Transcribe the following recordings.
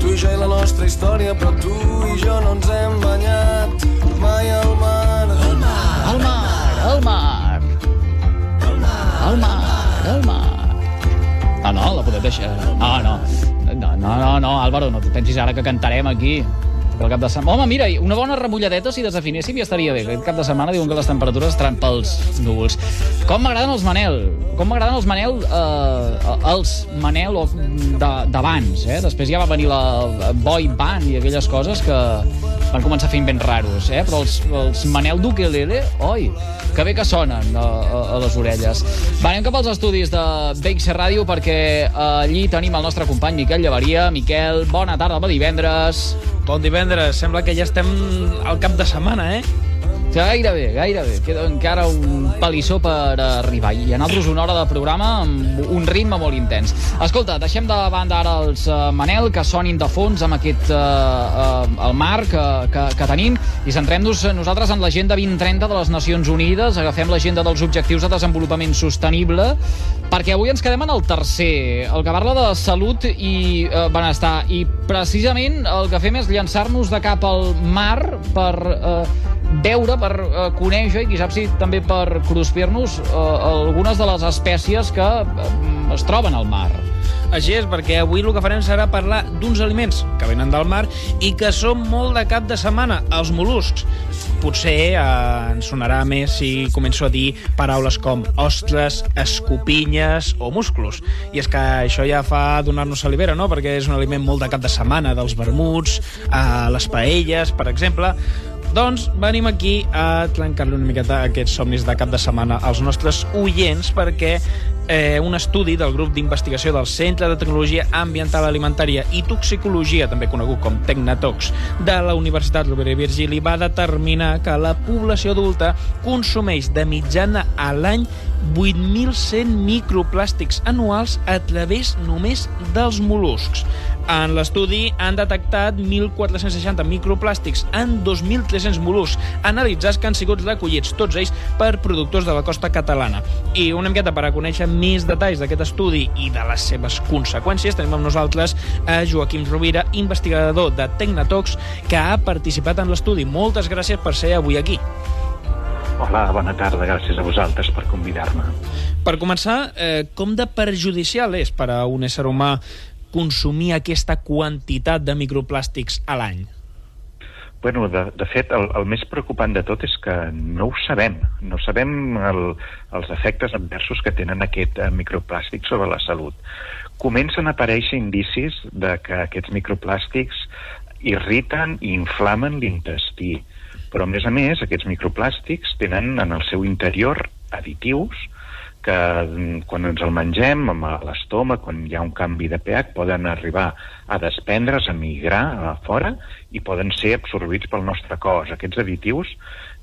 Tu i jo i la nostra història, però tu i jo no ens hem banyat mai al mar. El mar, el mar. El mar, el mar. No, no, la podem deixar. No, no. No, no, no, no, Álvaro, no et pensis ara que cantarem aquí el cap de setmana. Home, mira, una bona remulladeta si desafinéssim ja estaria bé. Aquest cap de setmana diuen que les temperatures estaran pels núvols. Com m'agraden els Manel. Com m'agraden els Manel, eh, els Manel d'abans, eh? Després ja va venir la boy band i aquelles coses que van començar fent ben raros, eh? Però els, els Manel d'Ukelele, oi, que bé que sonen a, a, a les orelles. Va, anem cap als estudis de BX Ràdio perquè allí tenim el nostre company Miquel Llevaria. Miquel, bona tarda, bon divendres. Bon divendres, sembla que ja estem al cap de setmana, eh? Gairebé, gairebé. Queda encara un palissó per arribar. I a nosaltres una hora de programa amb un ritme molt intens. Escolta, deixem de banda ara els uh, Manel, que sonin de fons amb aquest uh, uh, el mar que, que, que tenim, i centrem-nos nosaltres en l'agenda 2030 de les Nacions Unides, agafem l'agenda dels objectius de desenvolupament sostenible, perquè avui ens quedem en el tercer, el que parla de salut i uh, benestar, i precisament el que fem és llançar-nos de cap al mar per uh, veure, per uh, conèixer i qui sap si també per cruspir-nos uh, algunes de les espècies que uh, es troben al mar. Així és, perquè avui el que farem serà parlar d'uns aliments que venen del mar i que són molt de cap de setmana, els mol·luscs. Potser eh, ens sonarà més si començo a dir paraules com ostres, escopinyes o musclos. I és que això ja fa donar-nos salivera, no?, perquè és un aliment molt de cap de setmana, dels vermuts, eh, les paelles, per exemple. Doncs venim aquí a trencar-li una miqueta aquests somnis de cap de setmana als nostres oients perquè eh, un estudi del grup d'investigació del Centre de Tecnologia Ambiental Alimentària i Toxicologia, també conegut com Tecnatox, de la Universitat Rovira i Virgili, va determinar que la població adulta consumeix de mitjana a l'any 8.100 microplàstics anuals a través només dels mol·luscs. En l'estudi han detectat 1.460 microplàstics en 2.300 mol·luscs analitzats que han sigut recollits, tots ells per productors de la costa catalana. I una miqueta per a conèixer més detalls d'aquest estudi i de les seves conseqüències, tenim amb nosaltres a Joaquim Rovira, investigador de Tecnatox, que ha participat en l'estudi. Moltes gràcies per ser avui aquí. Hola, bona tarda, gràcies a vosaltres per convidar-me. Per començar, eh, com de perjudicial és per a un ésser humà consumir aquesta quantitat de microplàstics a l'any? Bueno, de, de fet, el, el més preocupant de tot és que no ho sabem. No sabem el, els efectes adversos que tenen aquest eh, microplàstic sobre la salut. Comencen a aparèixer indicis de que aquests microplàstics irriten i inflamen l'intestí. Però, a més a més, aquests microplàstics tenen en el seu interior additius que mm, quan ens el mengem amb l'estómac, quan hi ha un canvi de pH, poden arribar a desprendre's, a migrar a fora i poden ser absorbits pel nostre cos. Aquests additius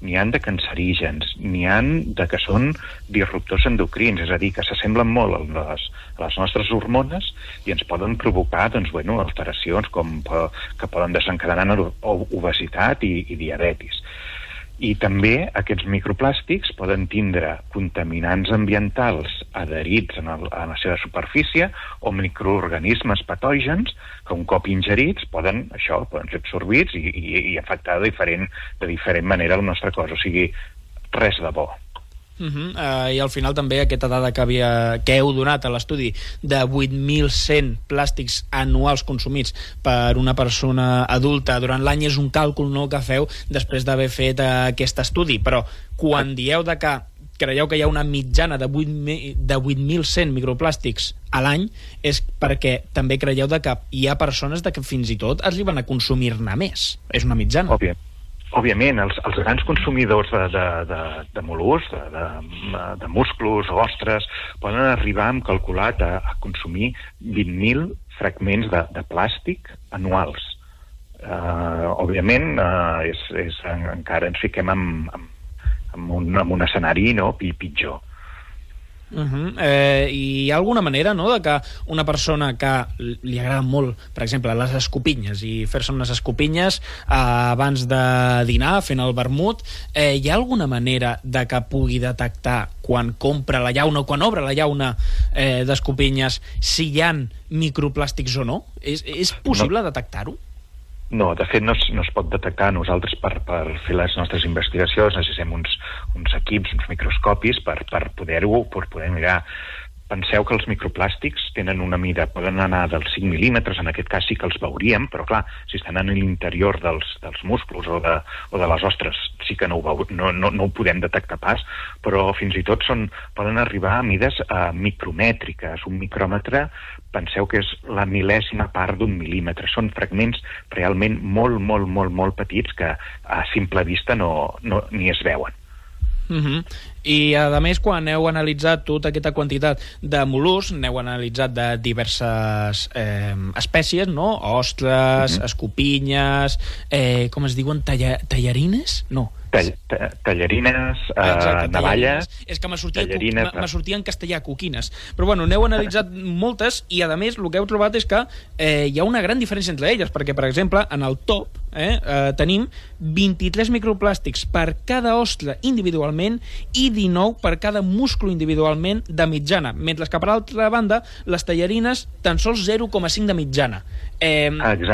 n'hi han de cancerígens, n'hi han de que són disruptors endocrins, és a dir, que s'assemblen molt a les, a les nostres hormones i ens poden provocar doncs, bueno, alteracions com, que poden desencadenar obesitat i, i diabetis. I també aquests microplàstics poden tindre contaminants ambientals adherits en, el, en la seva superfície o microorganismes patògens que un cop ingerits poden, això, poden ser absorbits i, i, i afectar de diferent, de diferent manera el nostre cos. O sigui, res de bo. Uh -huh. uh, I al final també aquesta dada que, havia, que heu donat a l'estudi de 8.100 plàstics anuals consumits per una persona adulta durant l'any és un càlcul no que feu després d'haver fet uh, aquest estudi, però quan dieu de que creieu que hi ha una mitjana de 8.000 de 8.100 microplàstics a l'any és perquè també creieu de que hi ha persones de que fins i tot arriben a consumir-ne més. És una mitjana. Òbvia. Òbviament, els, els grans consumidors de, de, de, de mol·luscs, de, de, de musclos, ostres, poden arribar, hem calculat, a, a consumir 20.000 fragments de, de plàstic anuals. Uh, òbviament, uh, és, és, encara ens fiquem en, en, en, un, en un escenari no, pitjor. Uh -huh. eh, I hi ha alguna manera no, de que una persona que li agrada molt, per exemple, les escopinyes i fer-se unes escopinyes eh, abans de dinar, fent el vermut, eh, hi ha alguna manera de que pugui detectar quan compra la llauna o quan obre la llauna eh, d'escopinyes si hi han microplàstics o no? És, és possible no. detectar-ho? No, de fet no es, no es pot detectar. Nosaltres per, per fer les nostres investigacions necessitem uns, uns equips, uns microscopis per, per poder-ho, per poder mirar penseu que els microplàstics tenen una mida, poden anar dels 5 mil·límetres, en aquest cas sí que els veuríem, però clar, si estan en l'interior dels, dels musclos o de, o de les ostres, sí que no ho, veu, no, no, no ho podem detectar pas, però fins i tot són, poden arribar a mides uh, micromètriques. Un micròmetre penseu que és la mil·lèsima part d'un mil·límetre. Són fragments realment molt, molt, molt, molt petits que a simple vista no, no, ni es veuen. Uh -huh. I, a més, quan heu analitzat tota aquesta quantitat de mol·luscs, n'heu analitzat de diverses eh, espècies, no? Ostres, uh -huh. escopinyes, eh, com es diuen, talla, tallarines? No. Tall, tallarines, uh, Exacte, navalles... És que me sortia, me sortia en castellà, coquines. Però bueno, n'heu analitzat moltes i, a més, el que heu trobat és que eh, hi ha una gran diferència entre elles, perquè, per exemple, en el top eh, eh, tenim 23 microplàstics per cada ostre individualment i 19 per cada múscul individualment de mitjana, mentre que, per altra banda, les tallarines tan sols 0,5 de mitjana. Eh,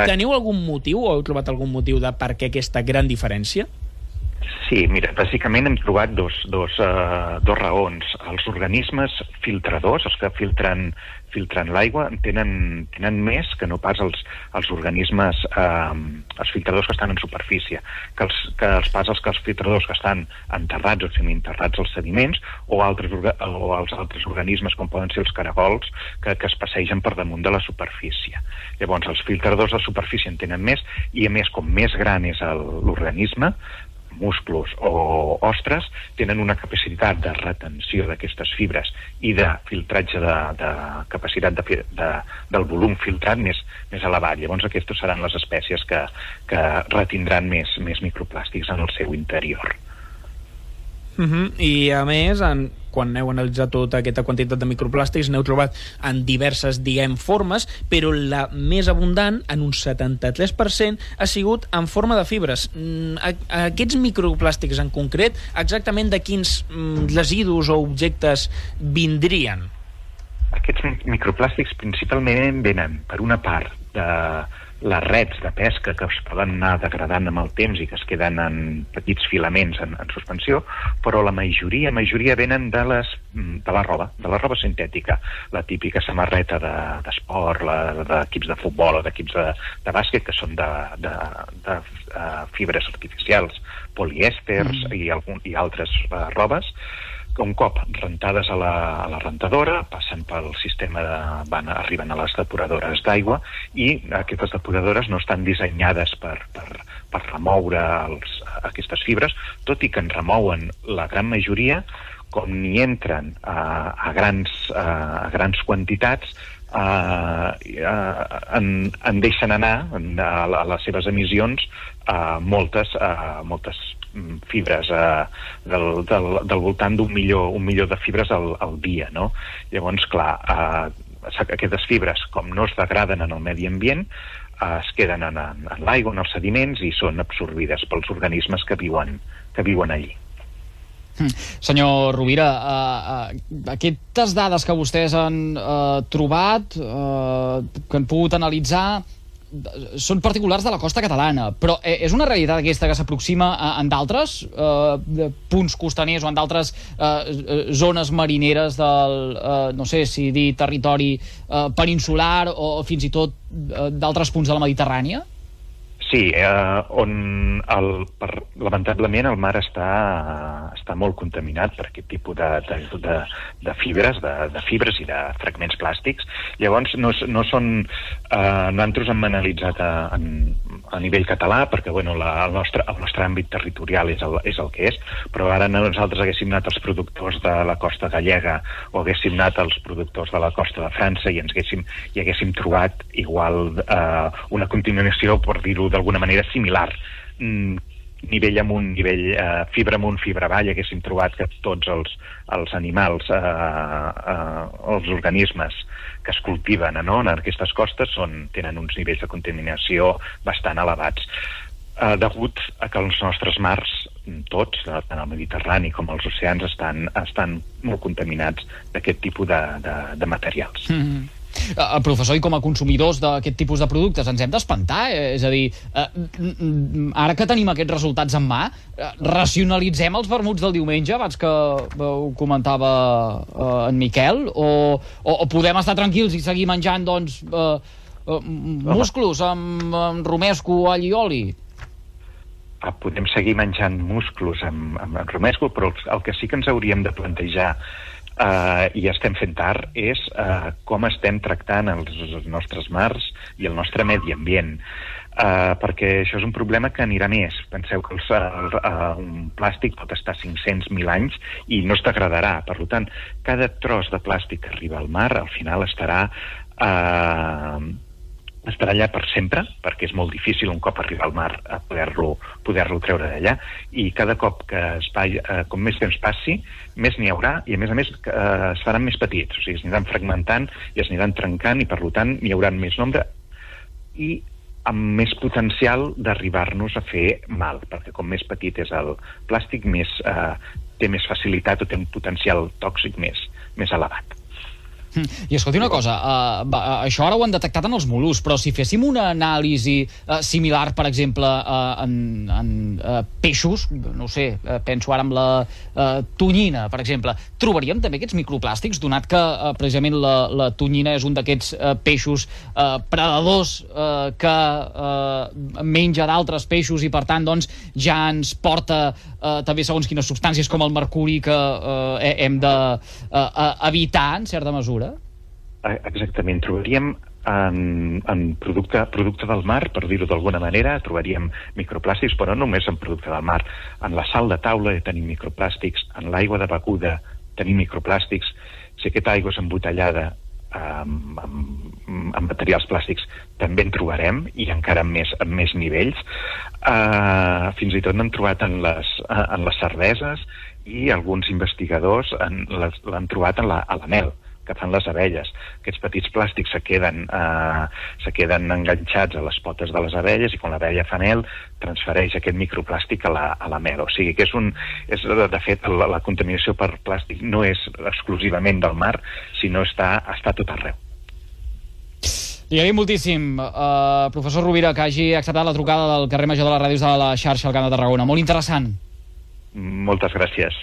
teniu algun motiu o heu trobat algun motiu de per què aquesta gran diferència? Sí, mira, bàsicament hem trobat dos, dos, uh, dos raons. Els organismes filtradors, els que filtren, filtren l'aigua, tenen, tenen més que no pas els, els organismes, uh, els filtradors que estan en superfície, que els, que els pas els que els filtradors que estan enterrats o semi-enterrats als sediments o, altres, o els altres organismes, com poden ser els caragols, que, que es passegen per damunt de la superfície. Llavors, els filtradors de superfície en tenen més i, a més, com més gran és l'organisme, musclos o ostres tenen una capacitat de retenció d'aquestes fibres i de filtratge de, de capacitat de, de, del volum filtrat més, més elevat. Llavors aquestes seran les espècies que, que retindran més, més microplàstics en el seu interior. Uh -huh. I a més, en, quan heu analitzat tota aquesta quantitat de microplàstics n'heu trobat en diverses, diguem, formes, però la més abundant, en un 73%, ha sigut en forma de fibres. Mm, aquests microplàstics en concret, exactament de quins mm, residus o objectes vindrien? Aquests microplàstics principalment venen, per una part, de les rets de pesca que es poden anar degradant amb el temps i que es queden en petits filaments en, en suspensió, però la majoria, majoria venen de, les, de la roba, de la roba sintètica, la típica samarreta d'esport, de, d'equips de, de futbol o d'equips de, de bàsquet, que són de, de, de uh, fibres artificials, polièsters mm. i, algun, i altres uh, robes, un cop rentades a la, a la rentadora passen pel sistema de, van, arriben a les depuradores d'aigua i aquestes depuradores no estan dissenyades per, per, per remoure els, aquestes fibres, tot i que en remouen la gran majoria, com n'hi entren a, a, grans, a, a grans quantitats, Uh, uh, en, en deixen anar a, a les seves emissions uh, moltes, uh, moltes fibres eh, del, del, del voltant d'un milió, un milió de fibres al, al dia, no? Llavors, clar, eh, aquestes fibres, com no es degraden en el medi ambient, eh, es queden en, en, en l'aigua, en els sediments, i són absorbides pels organismes que viuen, que viuen allí. Hm. Senyor Rovira, uh, uh, aquestes dades que vostès han uh, trobat, uh, que han pogut analitzar, són particulars de la costa catalana, però eh, és una realitat aquesta que s'aproxima en d'altres eh, punts costaners o en d'altres eh, eh, zones marineres del, eh, no sé si dir territori eh, peninsular o fins i tot eh, d'altres punts de la Mediterrània? Sí, eh, on el, per, lamentablement el mar està, està molt contaminat per aquest tipus de, de, de, de fibres, de, de fibres i de fragments plàstics. Llavors, no, no són... Eh, nosaltres hem analitzat a, en, a nivell català, perquè bueno, la, el, nostre, el nostre àmbit territorial és el, és el que és, però ara nosaltres haguéssim anat als productors de la costa gallega o haguéssim anat als productors de la costa de França i ens haguéssim, i haguéssim trobat igual eh, una continuació, per dir-ho d'alguna manera, similar. Mm, nivell amunt, nivell eh, fibra amunt, fibra avall, haguéssim trobat que tots els, els animals, eh, eh, els organismes que es cultiven no, en aquestes costes són, tenen uns nivells de contaminació bastant elevats eh, degut a que els nostres mars, tots, eh, tant el Mediterrani com els oceans, estan, estan molt contaminats d'aquest tipus de, de, de materials. Mm -hmm. Uh, professor, i com a consumidors d'aquest tipus de productes ens hem d'espantar? Eh? És a dir, uh, ara que tenim aquests resultats en mà, uh, racionalitzem els vermuts del diumenge, abans que ho comentava uh, en Miquel, o, o, o podem estar tranquils i seguir menjant, doncs, uh, uh, musclos amb, amb romesco, all i oli? Ah, podem seguir menjant musclos amb, amb, amb romesco, però el que sí que ens hauríem de plantejar eh, i estem fent tard és eh, com estem tractant els, els nostres mars i el nostre medi ambient. Uh, perquè això és un problema que anirà més. Penseu que el, el, uh, un plàstic pot estar 500.000 anys i no es degradarà. Per tant, cada tros de plàstic que arriba al mar al final estarà uh, estarà allà per sempre, perquè és molt difícil un cop arribar al mar a poder-lo poder, -lo, treure d'allà, i cada cop que es va, eh, com més temps passi, més n'hi haurà, i a més a més eh, es faran més petits, o sigui, es aniran fragmentant i es aniran trencant, i per tant n'hi haurà més nombre, i amb més potencial d'arribar-nos a fer mal, perquè com més petit és el plàstic, més, eh, té més facilitat o té un potencial tòxic més, més elevat. I escolti una cosa, uh, va, això ara ho han detectat en els molus, però si féssim una anàlisi uh, similar, per exemple, uh, en, en uh, peixos, no sé, uh, penso ara en la uh, tonyina, per exemple, trobaríem també aquests microplàstics, donat que uh, precisament la, la tonyina és un d'aquests uh, peixos uh, predadors uh, que uh, menja d'altres peixos i, per tant, doncs, ja ens porta uh, també segons quines substàncies com el mercuri que uh, hem d'evitar, uh, en certa mesura Exactament, trobaríem en, en producte, producte del mar, per dir-ho d'alguna manera, trobaríem microplàstics, però no només en producte del mar. En la sal de taula tenim microplàstics, en l'aigua de beguda tenim microplàstics. Si aquesta aigua és embotellada amb, amb, amb materials plàstics també en trobarem, i encara amb més, amb més nivells. Uh, fins i tot n'han trobat en les, en les cerveses i alguns investigadors l'han trobat en la, a la mel que fan les abelles. Aquests petits plàstics se queden, eh, se queden enganxats a les potes de les abelles i quan l'abella fa mel transfereix aquest microplàstic a la, a la mel. O sigui que és un, és, de fet la, la contaminació per plàstic no és exclusivament del mar, sinó està, està tot arreu. Li agraïm moltíssim, uh, professor Rovira, que hagi acceptat la trucada del carrer Major de les Ràdios de la xarxa al Camp de Tarragona. Molt interessant. Moltes gràcies.